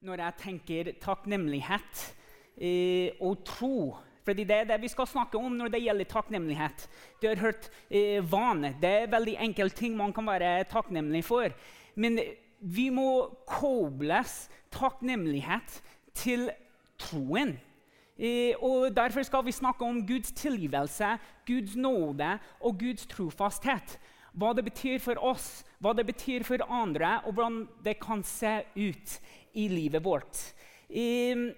når jeg tenker takknemlighet eh, og tro. Fordi Det er det vi skal snakke om når det gjelder takknemlighet. Du har hørt eh, vane. Det er veldig enkle ting man kan være takknemlig for. Men vi må kobles takknemlighet til troen. Eh, og Derfor skal vi snakke om Guds tilgivelse, Guds nåde og Guds trofasthet. Hva det betyr for oss, hva det betyr for andre, og hvordan det kan se ut i livet vårt. Eh,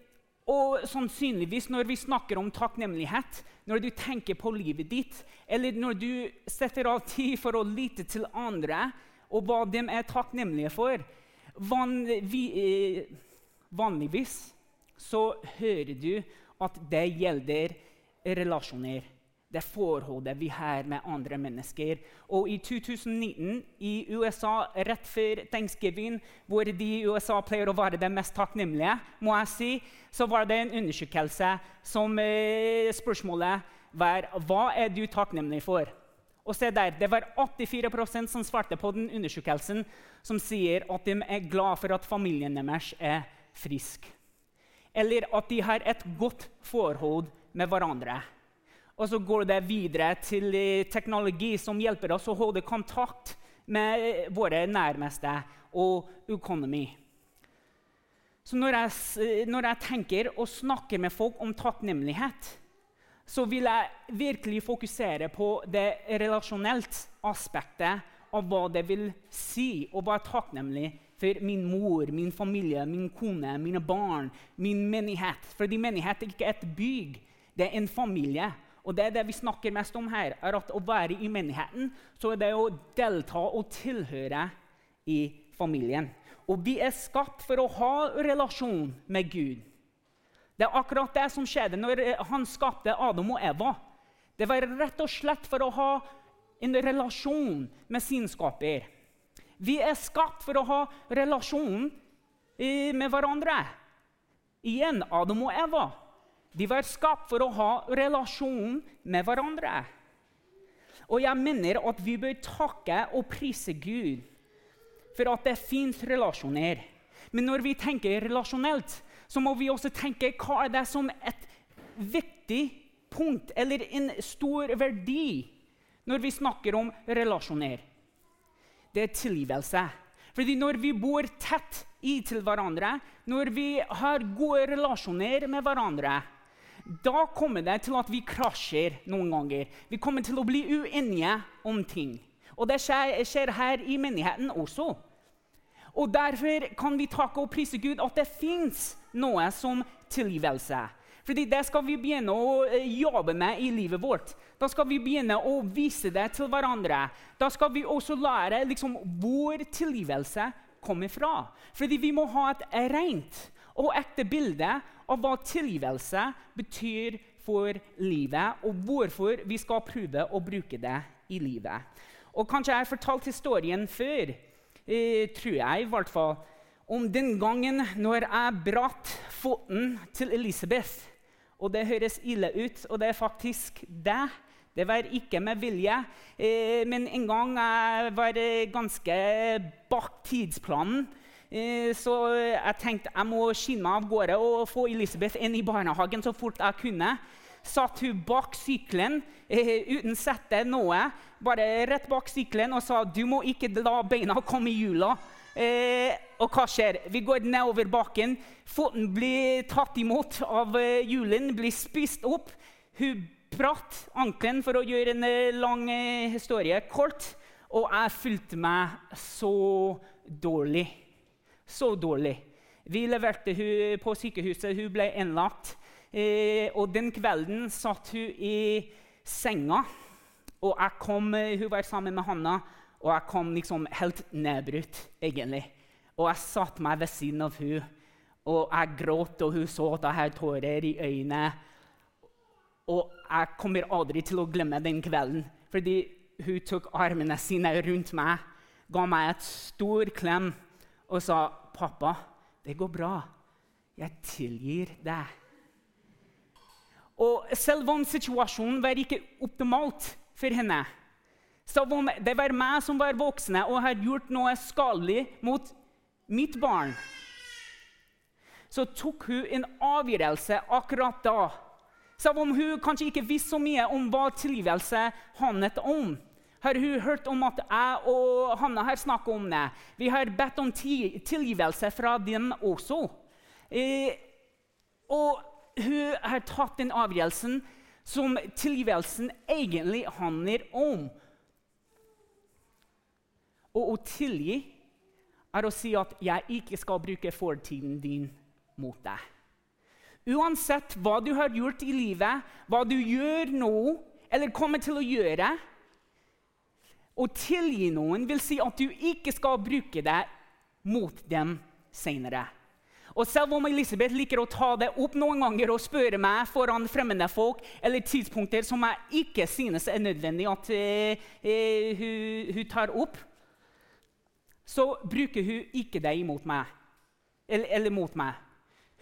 og sannsynligvis når vi snakker om takknemlighet, når du tenker på livet ditt, eller når du setter av tid for å lytte til andre og hva de er takknemlige for vanlig, eh, Vanligvis så hører du at det gjelder relasjoner det forholdet vi har med andre mennesker. Og i 2019 i USA, rett før thanksgiving, hvor de i USA pleier å være det mest takknemlige, må jeg si, så var det en undersøkelse som eh, spørsmålet var hva er du takknemlig for. Og se der, Det var 84% som svarte på den undersøkelsen, som sier at de er glad for at familien deres er frisk. Eller at de har et godt forhold med hverandre. Og så går det videre til teknologi som hjelper oss å holde kontakt med våre nærmeste og økonomi. Så når jeg, når jeg tenker og snakker med folk om takknemlighet, så vil jeg virkelig fokusere på det relasjonelt aspektet av hva det vil si å være takknemlig for min mor, min familie, min kone, mine barn, min menighet. Fordi menighet er ikke et bygg, det er en familie. Og det er det vi snakker mest om her, er at å være i menigheten så er det å delta og tilhøre i familien. Og vi er skapt for å ha relasjon med Gud. Det er akkurat det som skjedde når han skapte Adam og Eva. Det var rett og slett for å ha en relasjon med sin skaper. Vi er skapt for å ha relasjon eh, med hverandre. Igjen Adam og Eva. De var skapt for å ha relasjon med hverandre. Og jeg mener at vi bør takke og prise Gud for at det fins relasjoner. Men når vi tenker relasjonelt, så må vi også tenke hva er det som et viktig punkt eller en stor verdi når vi snakker om relasjoner. Det er tilgivelse. Fordi når vi bor tett i til hverandre, når vi har gode relasjoner med hverandre, da kommer det til at vi krasjer noen ganger. Vi kommer til å bli uenige om ting. Og det skjer, her i menigheten også. Og Derfor kan vi takke og prise Gud at det fins noe som tilgivelse. Fordi Det skal vi begynne å eh, jobbe med i livet vårt. Da skal vi begynne å vise det til hverandre. Da skal vi også lære liksom, hvor tilgivelse kommer fra. Fordi vi må ha et rent og ekte bilde av hva tilgivelse betyr for livet, og hvorfor vi skal prøve å bruke det i livet. Og Kanskje jeg har fortalt historien før, eh, tror jeg i hvert fall, om den gangen når jeg bratt foten til Elisabeth. Og det høres ille ut, og det er faktisk det. Det var ikke med vilje, eh, men en gang jeg var ganske bak tidsplanen. Eh, så jeg tenkte jeg må skynde meg av gårde og få Elisabeth inn i barnehagen så fort jeg kunne. Satt hun bak sykkelen eh, uten sette noe, bare rett bak sykkelen og sa du må ikke la beina komme i hjula. Eh, og hva skjer? Vi går nedover bakken. Foten blir tatt imot av eh, hjulen, blir spist opp. Hun pratt ankelen for å gjøre en eh, lang eh, historie kort. Og jeg fulgte meg så dårlig så dårlig. Vi leverte hun på sykehuset. Hun ble innlagt. Eh, og den kvelden satt hun i senga. Og jeg kom, eh, Hun var sammen med Hanna, og jeg kom liksom helt nedbrutt, egentlig. Og jeg satte meg ved siden av hun, og jeg gråt, og hun så at jeg hadde tårer i øynene. Og jeg kommer aldri til å glemme den kvelden, fordi hun tok armene sine rundt meg, ga meg et stor klem og sa 'Pappa, det går bra. Jeg tilgir deg.' Og selv om situasjonen var ikke optimalt for henne, selv om det var meg som var voksne og hadde gjort noe skadelig mot mitt barn, så tok hun en avgjørelse akkurat da. Selv om hun kanskje ikke visste så mye om hva tilgivelse handlet om. Har hun hørt om at jeg og Hanna har snakket om det? Vi har bedt om tilgivelse fra dem også. Eh, og hun har tatt den avgjørelsen som tilgivelsen egentlig handler om. Og å tilgi er å si at 'jeg ikke skal bruke fortiden din mot deg'. Uansett hva du har gjort i livet, hva du gjør nå eller kommer til å gjøre Å tilgi noen vil si at du ikke skal bruke det mot dem senere. Og selv om Elisabeth liker å ta det opp noen ganger og spørre meg foran fremmede folk eller tidspunkter som jeg ikke synes er nødvendig at uh, uh, hun, hun tar opp, så bruker hun ikke det imot meg. Eller, eller, mot meg.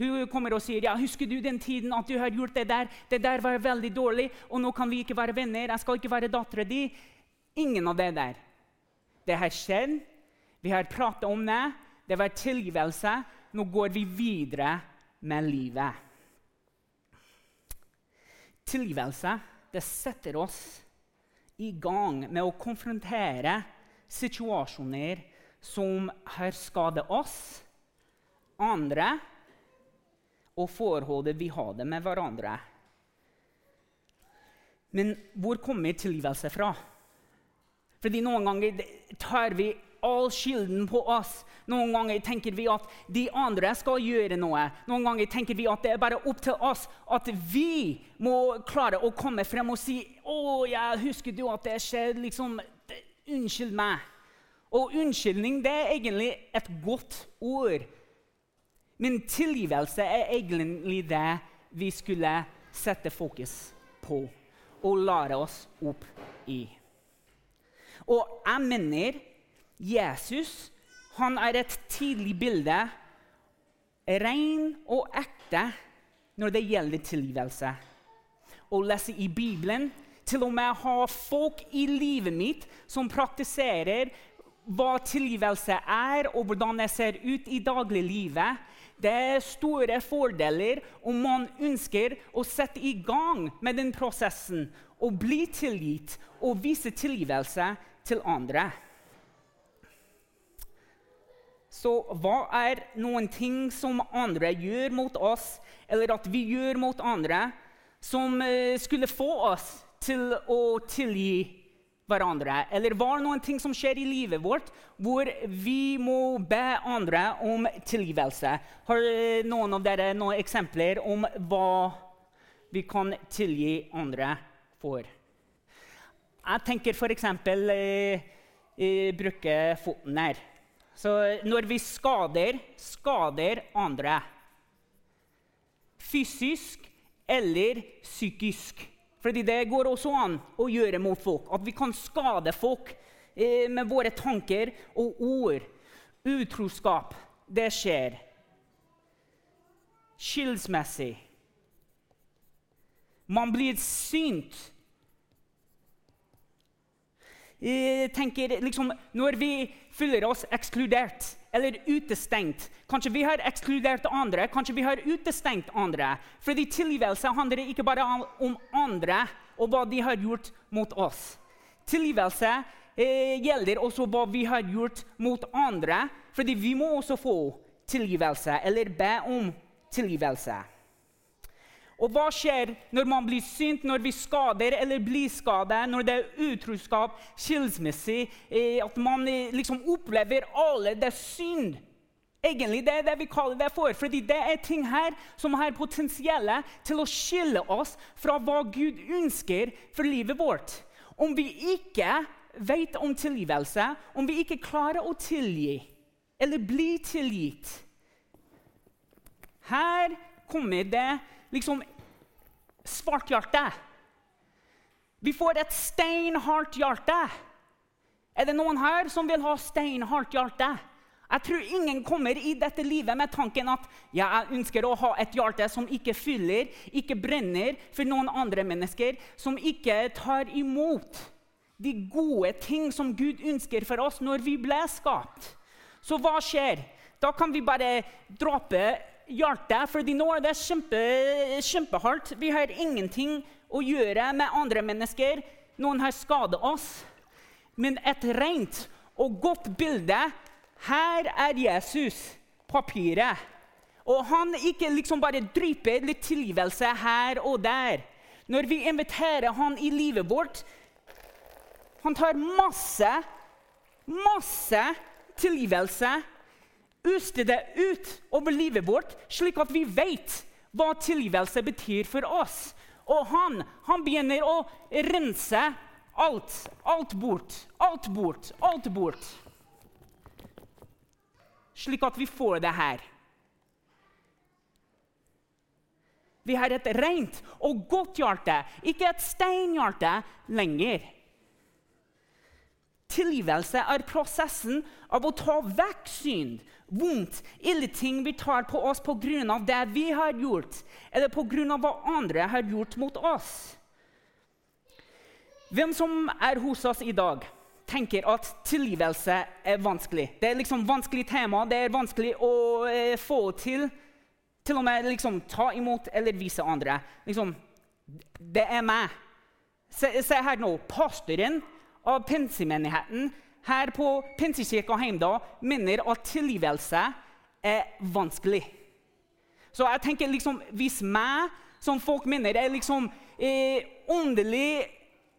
Hun kommer og sier ja, 'Husker du den tiden at du har gjort det der?' 'Det der var veldig dårlig, og nå kan vi ikke være venner.' 'Jeg skal ikke være dattera di.' Ingen av det der. Det har skjedd. Vi har pratet om det. Det var tilgivelse. Nå går vi videre med livet. Tilgivelse det setter oss i gang med å konfrontere situasjoner som har skadet oss, andre og forholdet vi har det med hverandre. Men hvor kommer tilgivelse fra? Fordi Noen ganger tar vi all skylden på oss. Noen ganger tenker vi at de andre skal gjøre noe. Noen ganger tenker vi at det er bare opp til oss. At vi må klare å komme frem og si 'Å, jeg husker du at det skjedde.' Liksom, 'Unnskyld meg.' Og unnskyldning det er egentlig et godt ord. Men tilgivelse er egentlig det vi skulle sette fokus på og lære oss opp i. Og jeg mener Jesus han er et tidlig bilde, ren og ekte, når det gjelder tilgivelse. Å lese i Bibelen, til og med ha folk i livet mitt som praktiserer hva tilgivelse er, og hvordan det ser ut i dagliglivet. Det er store fordeler om man ønsker å sette i gang med den prosessen og bli tilgitt og vise tilgivelse til andre. Så hva er noen ting som andre gjør mot oss, eller at vi gjør mot andre, som eh, skulle få oss til å tilgi hverandre, eller var det noen ting som skjer i livet vårt hvor vi må be andre om tilgivelse? Har noen av dere noen eksempler om hva vi kan tilgi andre for? Jeg tenker f.eks. Eh, eh, bruke foten her. Så når vi skader, skader andre fysisk eller psykisk fordi det går også an å gjøre mot folk. At vi kan skade folk eh, med våre tanker og ord. Utroskap, det skjer. Skilsmessig. Man blir synt. Tenker liksom, Når vi føler oss ekskludert eller utestengt. Kanskje vi har ekskludert andre, kanskje vi har utestengt andre. Fordi tilgivelse handler ikke bare om andre og hva de har gjort mot oss. Tilgivelse eh, gjelder også hva vi har gjort mot andre, fordi vi må også få tilgivelse eller be om tilgivelse. Og hva skjer når man blir synt, når vi skader eller blir skadet, når det er utroskap, skilsmisse, eh, at man eh, liksom opplever alle det synd? Egentlig det er det vi kaller det for. fordi det er ting her som har potensial til å skille oss fra hva Gud ønsker for livet vårt. Om vi ikke vet om tilgivelse, om vi ikke klarer å tilgi eller bli tilgitt Her kommer det liksom svart hjerte. Vi får et steinhardt hjerte. Er det noen her som vil ha steinhardt hjerte? Jeg tror ingen kommer i dette livet med tanken at ja, jeg ønsker å ha et hjerte som ikke fyller, ikke brenner for noen andre mennesker, som ikke tar imot de gode ting som Gud ønsker for oss når vi ble skapt. Så hva skjer? Da kan vi bare droppe hjertet, fordi nå er det kjempe, kjempehardt. Vi har ingenting å gjøre med andre mennesker. Noen har skadet oss. Men et rent og godt bilde Her er Jesus, papiret. Og han ikke liksom bare drypper litt tilgivelse her og der. Når vi inviterer han i livet vårt Han tar masse, masse tilgivelse Uste det ut over livet vårt, slik at vi vet hva tilgivelse betyr for oss. Og han, han begynner å rense alt. Alt bort. Alt bort. Alt bort. Slik at vi får det her. Vi har et rent og godt hjerte, ikke et steinhjerte lenger. Tilgivelse er prosessen av å ta vekk synd, vondt, ille ting vi tar på oss pga. det vi har gjort, eller pga. hva andre har gjort mot oss. Hvem som er hos oss i dag, tenker at tilgivelse er vanskelig. Det er liksom vanskelig tema, det er vanskelig å eh, få til. Til og med liksom, ta imot eller vise andre. Liksom, det er meg. Se, se her nå. Pastoren av pinsemenigheten her på Pinsekirka Heimdal minner at tilgivelse er vanskelig. Så jeg tenker liksom, Hvis meg som folk minner er liksom eh, åndelig,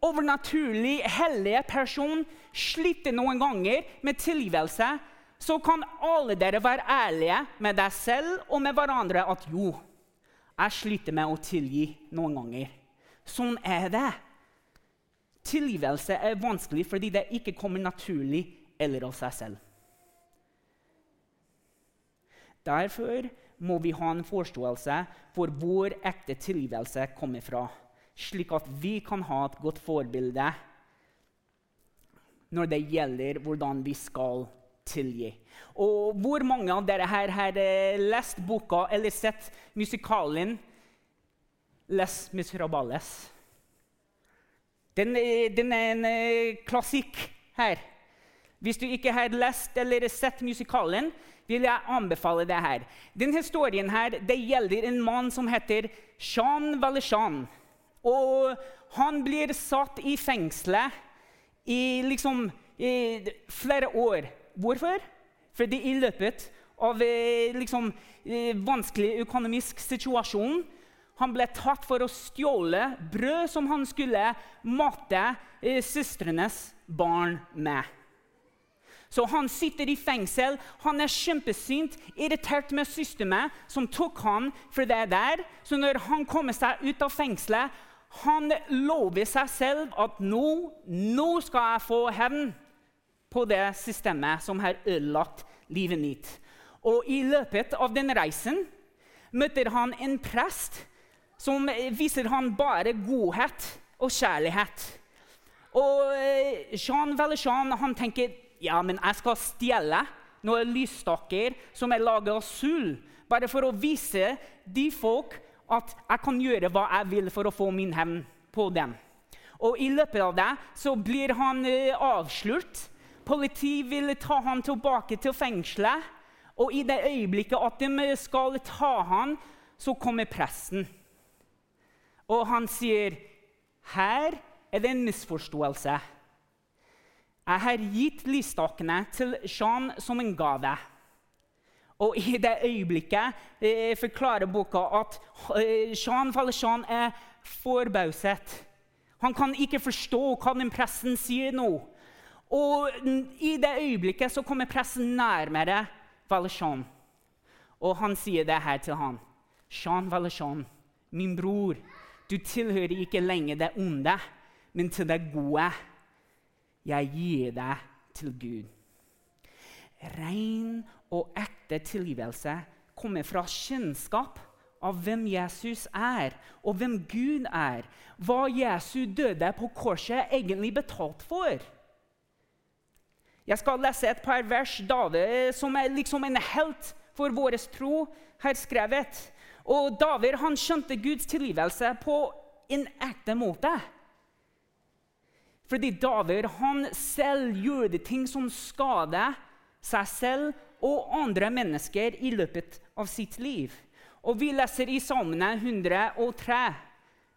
overnaturlig, hellig person, sliter noen ganger med tilgivelse, så kan alle dere være ærlige med deg selv og med hverandre at jo, jeg sliter med å tilgi noen ganger. Sånn er det. Tilgivelse er vanskelig fordi det ikke kommer naturlig eller av seg selv. Derfor må vi ha en forståelse for hvor ekte tilgivelse kommer fra, slik at vi kan ha et godt forbilde når det gjelder hvordan vi skal tilgi. Og hvor mange av dere her har lest boka eller sett musikalen Les Miserables? Den, den er en eh, klassikk her. Hvis du ikke har lest eller sett musikalen, vil jeg anbefale det her. Denne historien her, det gjelder en mann som heter Jean Valjean. Og han blir satt i fengselet i liksom i flere år. Hvorfor? Fordi i løpet av eh, liksom, eh, vanskelig økonomisk situasjon han ble tatt for å stjåle brød som han skulle mate eh, søstrenes barn med. Så han sitter i fengsel. Han er kjempesint, irritert med systemet som tok han for det der. Så når han kommer seg ut av fengselet, han lover seg selv at nå, nå skal jeg få hevn på det systemet som har ødelagt livet mitt. Og i løpet av den reisen møter han en prest som viser han bare godhet og kjærlighet. Og eh, Jean Valjean han tenker ja, men jeg skal stjele noen lysstaker som er laget av sølv, bare for å vise de folk at jeg kan gjøre hva jeg vil for å få min hevn på dem. Og I løpet av det så blir han uh, avslørt. Politiet vil ta han tilbake til fengselet. Og i det øyeblikket at de skal ta han, så kommer presten. Og han sier, 'Her er det en misforståelse.' 'Jeg har gitt lysstakene til Jean som en gave.' Og I det øyeblikket eh, forklarer boka at eh, Jean Valjean er forbauset. Han kan ikke forstå hva den pressen sier nå. Og I det øyeblikket så kommer pressen nærmere Valjean. Og han sier det her til han. Jean Valjean, min bror, du tilhører ikke lenger det onde, men til det gode. Jeg gir deg til Gud. Ren og ekte tilgivelse kommer fra kjennskap av hvem Jesus er, og hvem Gud er. Hva Jesus døde på korset egentlig betalt for. Jeg skal lese et par vers David, som er liksom en helt for vår tro, har skrevet. Og David han skjønte Guds tilgivelse på en ekte måte. Fordi David han selv gjorde ting som skader seg selv og andre mennesker i løpet av sitt liv. Og Vi leser i Salmene 103,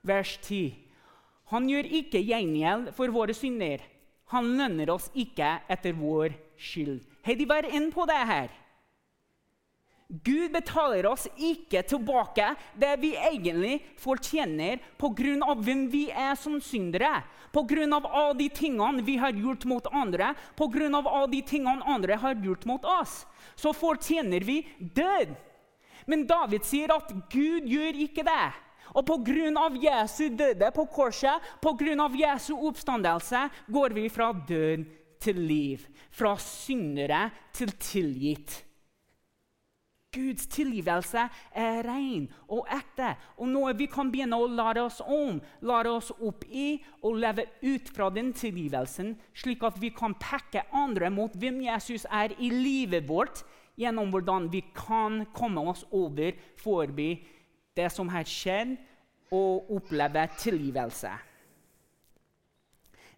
vers 10. Han gjør ikke gjengjeld for våre synder. Han lønner oss ikke etter vår skyld. Hei, de var inne på det her? Gud betaler oss ikke tilbake det vi egentlig fortjener pga. hvem vi er som syndere. Pga. alle de tingene vi har gjort mot andre, pga. alle de tingene andre har gjort mot oss. Så fortjener vi død. Men David sier at Gud gjør ikke det. Og pga. Jesu døde på korset, pga. Jesu oppstandelse, går vi fra død til liv. Fra syndere til tilgitt. Guds tilgivelse er ren og ekte og noe vi kan begynne å lære oss om, lære oss opp i og leve ut fra den tilgivelsen, slik at vi kan pekke andre mot hvem Jesus er i livet vårt, gjennom hvordan vi kan komme oss over forbi det som har skjedd, og oppleve tilgivelse.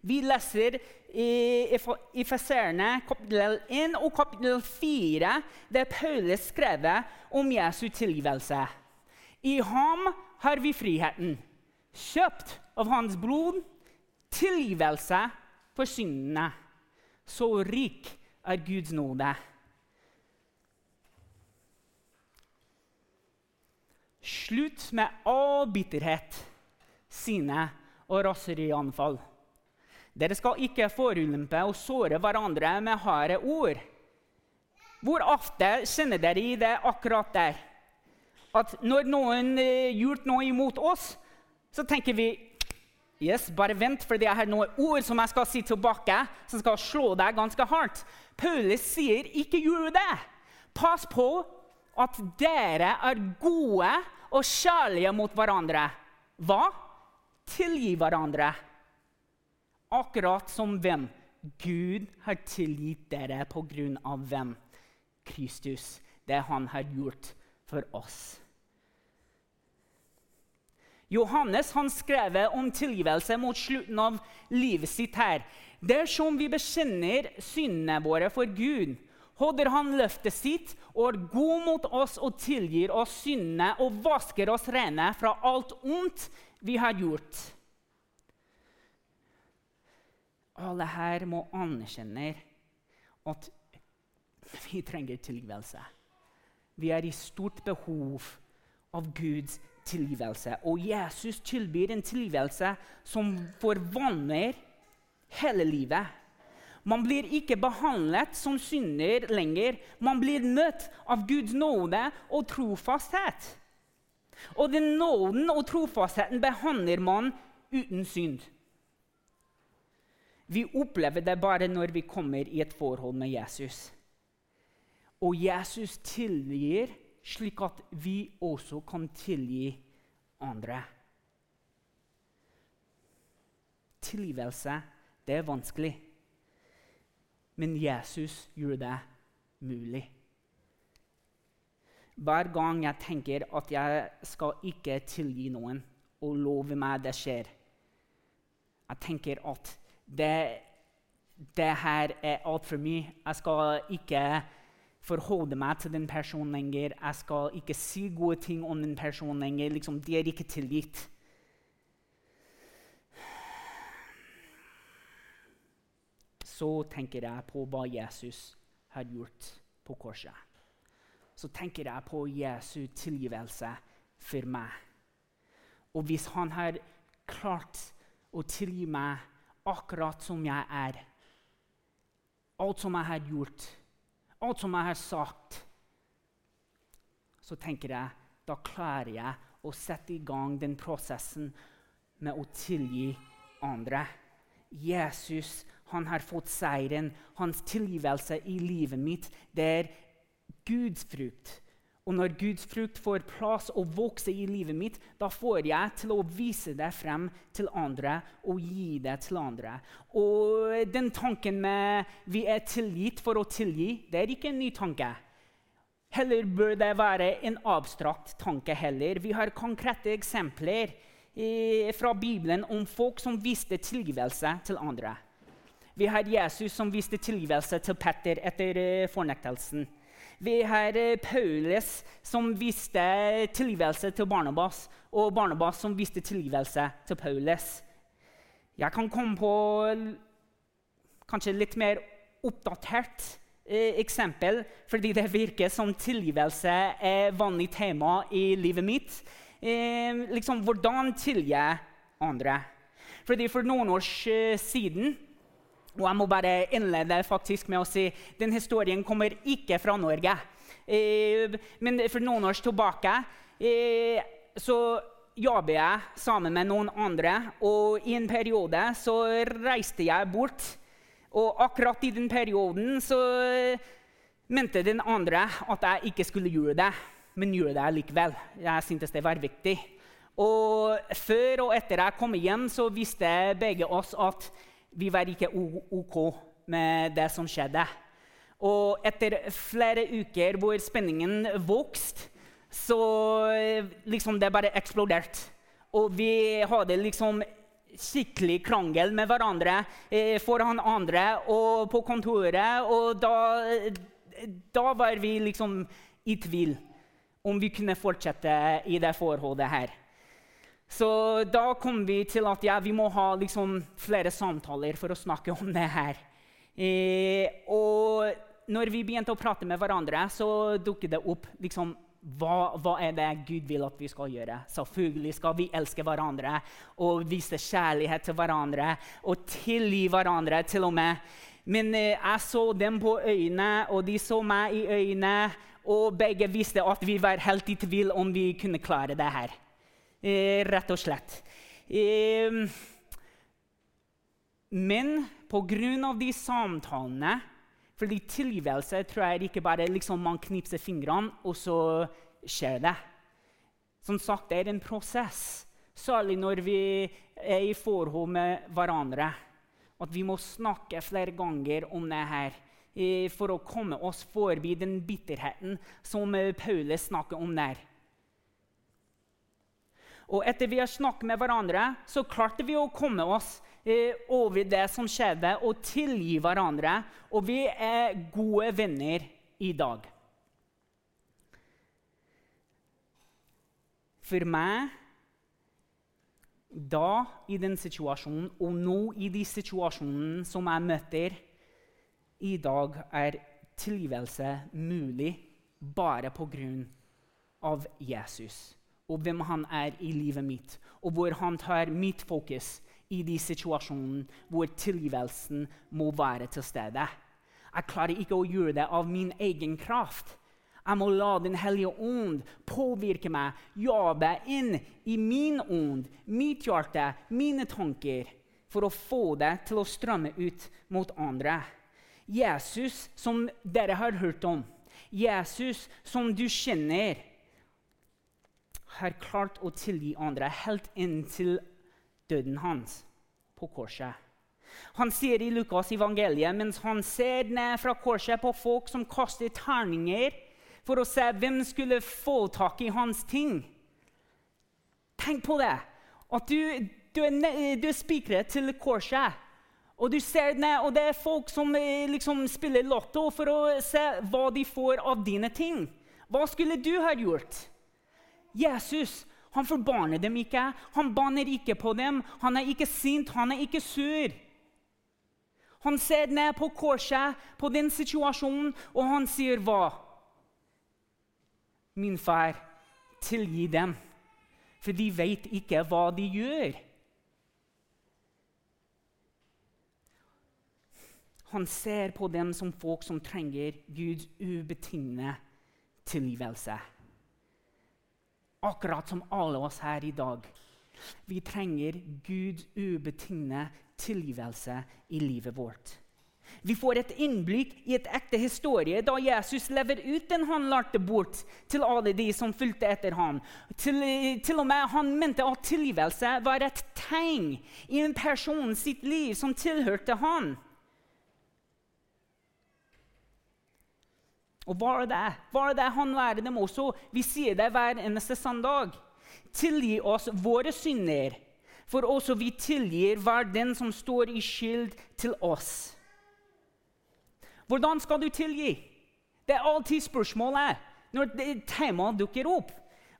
Vi leser i Efeserene kapittel 1 og kapittel 4, der Paulus skrevet om Jesu tilgivelse. I ham har vi friheten, kjøpt av hans blod, tilgivelse for syndene. Så rik er Guds nåde. Slutt med all bitterhet, sine og raserianfall. Dere skal ikke forulempe og såre hverandre med harde ord. Hvor ofte kjenner dere i det akkurat der? At når noen eh, gjort noe imot oss, så tenker vi Yes, bare vent, for jeg har noen ord som jeg skal si tilbake, som skal slå deg ganske hardt. Paulus sier ikke gjør det. Pass på at dere er gode og kjærlige mot hverandre. Hva? Tilgi hverandre. Akkurat som hvem? Gud har tilgitt dere på grunn av hvem? Kristus. Det han har gjort for oss. Johannes han skrev om tilgivelse mot slutten av livet sitt her. Dersom vi bekjenner syndene våre for Gud, holder han løftet sitt og er god mot oss og tilgir oss syndene og vasker oss rene fra alt ondt vi har gjort. Alle her må anerkjenne at vi trenger tilgivelse. Vi er i stort behov av Guds tilgivelse. Og Jesus tilbyr en tilgivelse som forvandler hele livet. Man blir ikke behandlet som synder lenger. Man blir møtt av Guds nåde og trofasthet. Og den nåden og trofastheten behandler man uten synd. Vi opplever det bare når vi kommer i et forhold med Jesus. Og Jesus tilgir slik at vi også kan tilgi andre. Tilgivelse, det er vanskelig. Men Jesus gjør det mulig. Hver gang jeg tenker at jeg skal ikke tilgi noen, og love meg det skjer Jeg tenker at det, det her er altfor mye. Jeg skal ikke forholde meg til den personen lenger. Jeg skal ikke si gode ting om den personen lenger. Liksom, de er ikke tilgitt. Så tenker jeg på hva Jesus har gjort på korset. Så tenker jeg på Jesu tilgivelse for meg. Og hvis han har klart å tilgi meg akkurat som jeg er. Alt som jeg har gjort, alt som jeg har sagt. Så tenker jeg da klarer jeg å sette i gang den prosessen med å tilgi andre. Jesus han har fått seieren. Hans tilgivelse i livet mitt det er Guds frukt. Og når Guds frukt får plass og vokser i livet mitt, da får jeg til å vise det frem til andre og gi det til andre. Og den tanken med vi er tilgitt for å tilgi, det er ikke en ny tanke. Heller bør det være en abstrakt tanke. heller. Vi har konkrete eksempler eh, fra Bibelen om folk som viste tilgivelse til andre. Vi har Jesus som viste tilgivelse til Petter etter eh, fornektelsen. Vi har eh, Paulus som viste tilgivelse til Barnabas, og Barnabas som viste tilgivelse til Paulus. Jeg kan komme på kanskje litt mer oppdatert eh, eksempel, fordi det virker som tilgivelse er vanlig tema i livet mitt. Eh, liksom, Hvordan tilgi andre? Fordi For noen år eh, siden og jeg må bare innlede faktisk med å si den historien kommer ikke fra Norge. Eh, men for noen år tilbake eh, så jobber jeg sammen med noen andre. Og i en periode så reiste jeg bort. Og akkurat i den perioden så mente den andre at jeg ikke skulle gjøre det, men gjøre det likevel. Jeg syntes det var viktig. Og før og etter jeg kom hjem, så visste begge oss at vi var ikke OK med det som skjedde. Og etter flere uker hvor spenningen vokste, så liksom det bare eksploderte. Og vi hadde liksom skikkelig krangel med hverandre eh, foran andre og på kontoret. Og da, da var vi liksom i tvil om vi kunne fortsette i det forholdet her. Så da kom vi til at ja, vi må ha liksom, flere samtaler for å snakke om det her. Eh, og når vi begynte å prate med hverandre, så dukket det opp liksom, hva, hva, er det Gud vil at vi skal gjøre? Selvfølgelig skal vi elske hverandre og vise kjærlighet til hverandre og tilgi hverandre til og med. Men eh, jeg så dem på øynene, og de så meg i øynene, og begge visste at vi var helt i tvil om vi kunne klare det her. Eh, rett og slett. Eh, men pga. de samtalene fordi tilgivelse tror jeg ikke bare liksom man knipser fingrene, og så skjer det. Som sagt, det er en prosess, særlig når vi er i forhold med hverandre. At vi må snakke flere ganger om det her eh, for å komme oss forbi den bitterheten som Paulus snakker om der. Og etter vi har snakket med hverandre, så klarte vi å komme oss eh, over det som skjedde, og tilgi hverandre. Og vi er gode venner i dag. For meg da, i den situasjonen, og nå i de situasjonene som jeg møter i dag, er tilgivelse mulig bare på grunn av Jesus og hvem han er i livet mitt, og hvor han tar mitt fokus i de situasjonene hvor tilgivelsen må være til stede. Jeg klarer ikke å gjøre det av min egen kraft. Jeg må la Den hellige ånd påvirke meg, jobbe inn i min ånd, mitt hjerte, mine tanker, for å få det til å strømme ut mot andre. Jesus, som dere har hørt om, Jesus som du kjenner, har klart å tilgi andre helt inntil døden hans på korset. Han sier i Lukas' evangeliet mens han ser ned fra korset på folk som kaster terninger for å se hvem skulle få tak i hans ting. Tenk på det! At du, du er, du er spikret til korset. Og du ser ned, og det er folk som eh, liksom spiller lotto for å se hva de får av dine ting. Hva skulle du ha gjort? Jesus han forbanner dem ikke, han banner ikke på dem. Han er ikke sint, han er ikke sur. Han ser ned på korset, på den situasjonen, og han sier hva? Min far, tilgi dem, for de vet ikke hva de gjør. Han ser på dem som folk som trenger Guds ubetingede tilgivelse akkurat som alle oss her i dag. Vi trenger Guds ubetingede tilgivelse i livet vårt. Vi får et innblikk i et ekte historie da Jesus lever ut den han lærte bort til alle de som fulgte etter ham. Til, til, og med Han mente at tilgivelse var et tegn i en person sitt liv som tilhørte ham. Og hva er det? Hva er det han lærer dem også? Vi sier det hver eneste søndag. Tilgi oss våre synder, for også vi tilgir hver den som står i skyld til oss. Hvordan skal du tilgi? Det er alltid spørsmålet når temaet dukker opp.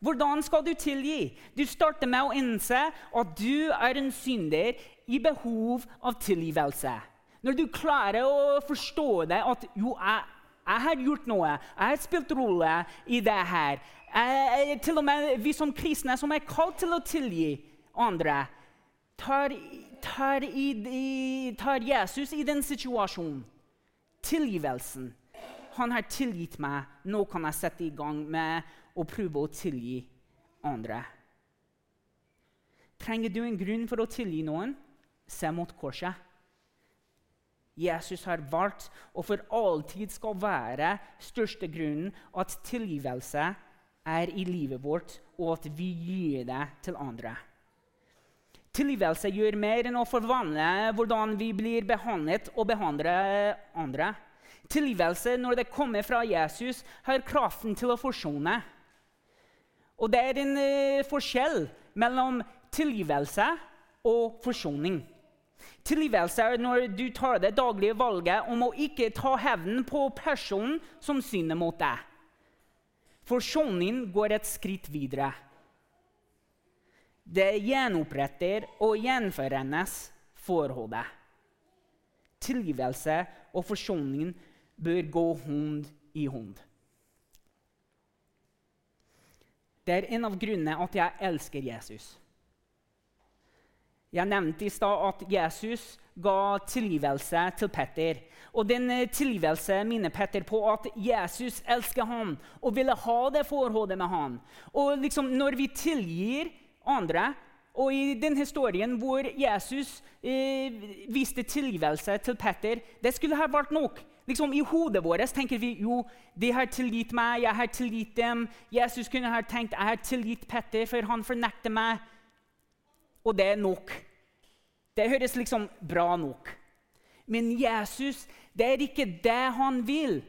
Hvordan skal du tilgi? Du starter med å innse at du er en synder i behov av tilgivelse. Når du klarer å forstå det, at jo, jeg, jeg har gjort noe, jeg har spilt rolle i det her jeg, Til og med vi som kristne som er kalt til å tilgi andre, tar, tar, i, tar Jesus i den situasjonen. Tilgivelsen. Han har tilgitt meg. Nå kan jeg sette i gang med å prøve å tilgi andre. Trenger du en grunn for å tilgi noen? Se mot korset. Jesus har valgt og for alltid skal være største grunnen at tilgivelse er i livet vårt, og at vi gir det til andre. Tilgivelse gjør mer enn å forvandle hvordan vi blir behandlet og behandler andre. Tilgivelse, når det kommer fra Jesus, har kraften til å forsone. Og det er en uh, forskjell mellom tilgivelse og forsoning. Tilgivelse når du tar det daglige valget om å ikke ta hevn på personen som synder mot deg. Forsoning går et skritt videre. Det gjenoppretter og gjenforenes forholdet. Tilgivelse og forsoning bør gå hånd i hånd. Det er en av grunnene at jeg elsker Jesus. Jeg nevnte i stad at Jesus ga tilgivelse til Petter. Og den eh, tilgivelse minner Petter på at Jesus elsker ham og ville ha det forholdet med ham. Og liksom når vi tilgir andre, og i den historien hvor Jesus eh, viste tilgivelse til Petter, det skulle ha vært nok. Liksom, I hodet vårt tenker vi jo de har tilgitt meg, jeg har tilgitt dem. Jesus kunne ha tenkt jeg har tilgitt Petter, for han fornekter meg. Og det er nok. Det høres liksom bra nok. Men Jesus, det er ikke det han vil.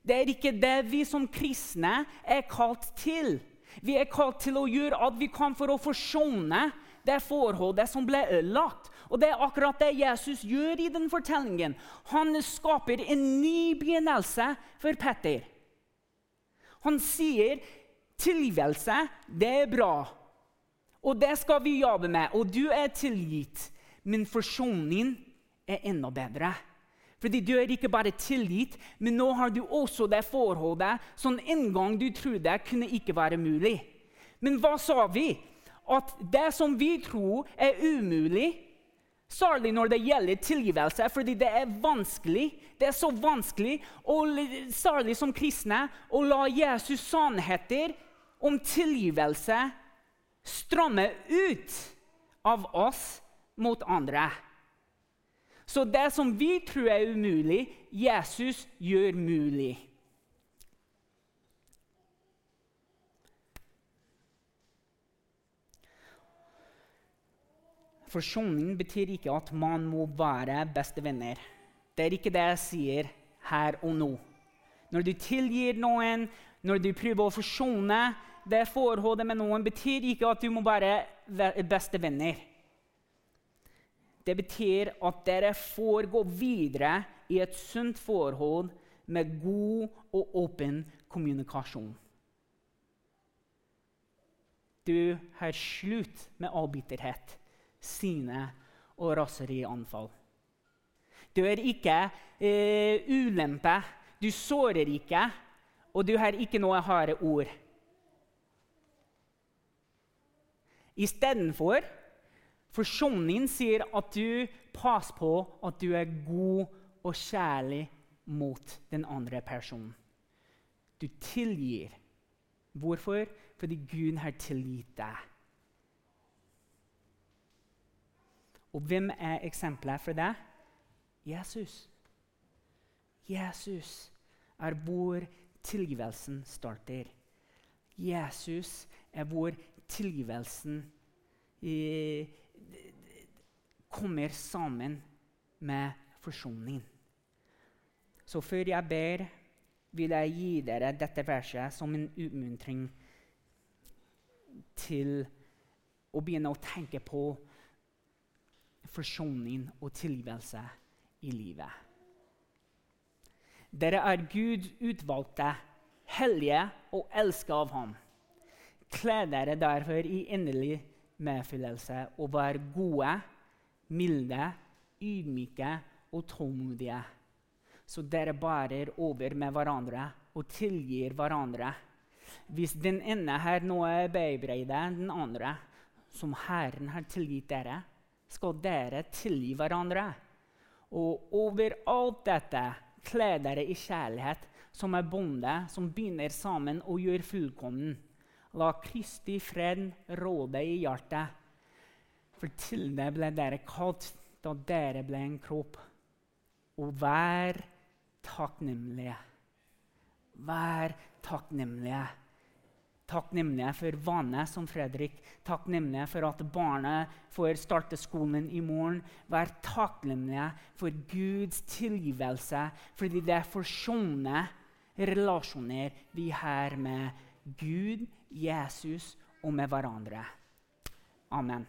Det er ikke det vi som kristne er kalt til. Vi er kalt til å gjøre at vi kan for å forsone det forholdet som ble ødelagt. Og Det er akkurat det Jesus gjør i den fortellingen. Han skaper en ny begynnelse for Petter. Han sier tilgivelse, det er bra, og det skal vi jobbe med, og du er tilgitt. Men forsoning er enda bedre. Fordi du er ikke bare tilgitt, men nå har du også det forholdet som en gang du trodde kunne ikke være mulig. Men hva sa vi? At det som vi tror er umulig, Særlig når det gjelder tilgivelse, fordi det er vanskelig. Det er så vanskelig, og særlig som kristne, å la Jesus' sannheter om tilgivelse stramme ut av oss mot andre. Så det som vi tror er umulig, Jesus gjør mulig. Forsoning betyr ikke at man må være bestevenner. Det er ikke det jeg sier her og nå. Når du tilgir noen, når du prøver å forsone det forholdet med noen, betyr ikke at du må være bestevenner. Det betyr at dere får gå videre i et sunt forhold med god og åpen kommunikasjon. Du har slutt med avbitterhet, sine og raserianfall. Du er ikke eh, ulempe, du sårer ikke, og du har ikke noe harde ord. Istedenfor forsoningen sier at du passer på at du er god og kjærlig mot den andre personen. Du tilgir. Hvorfor? Fordi Gud har tilgitt deg. Og hvem er eksempelet for det? Jesus. Jesus er hvor tilgivelsen starter. Jesus er hvor tilgivelsen i, kommer sammen med forsoning. Så før jeg ber, vil jeg gi dere dette verset som en utmuntring til å begynne å tenke på forsoning og tilgivelse i livet. Dere er Gud utvalgte, hellige og elsket av ham. Kle dere derfor i inderlig medfølelse og vær gode, milde, ydmyke og tålmodige. Så dere bærer over med hverandre og tilgir hverandre. Hvis den ene har noe bebreide den andre, som Herren har tilgitt dere, skal dere tilgi hverandre. Og over alt dette kle dere i kjærlighet, som er bonde, som binder sammen og gjør fullkommen. La Kristi fred råde i hjertet. For til det ble dere kalt da dere ble en kropp. Og vær takknemlige. Vær takknemlige takknemlige for vannet, som Fredrik. Takknemlige for at barnet får starte skolen i morgen. Vær takknemlige for Guds tilgivelse, fordi det er forsonende relasjoner vi har med Gud, Jesus og med hverandre. Amen.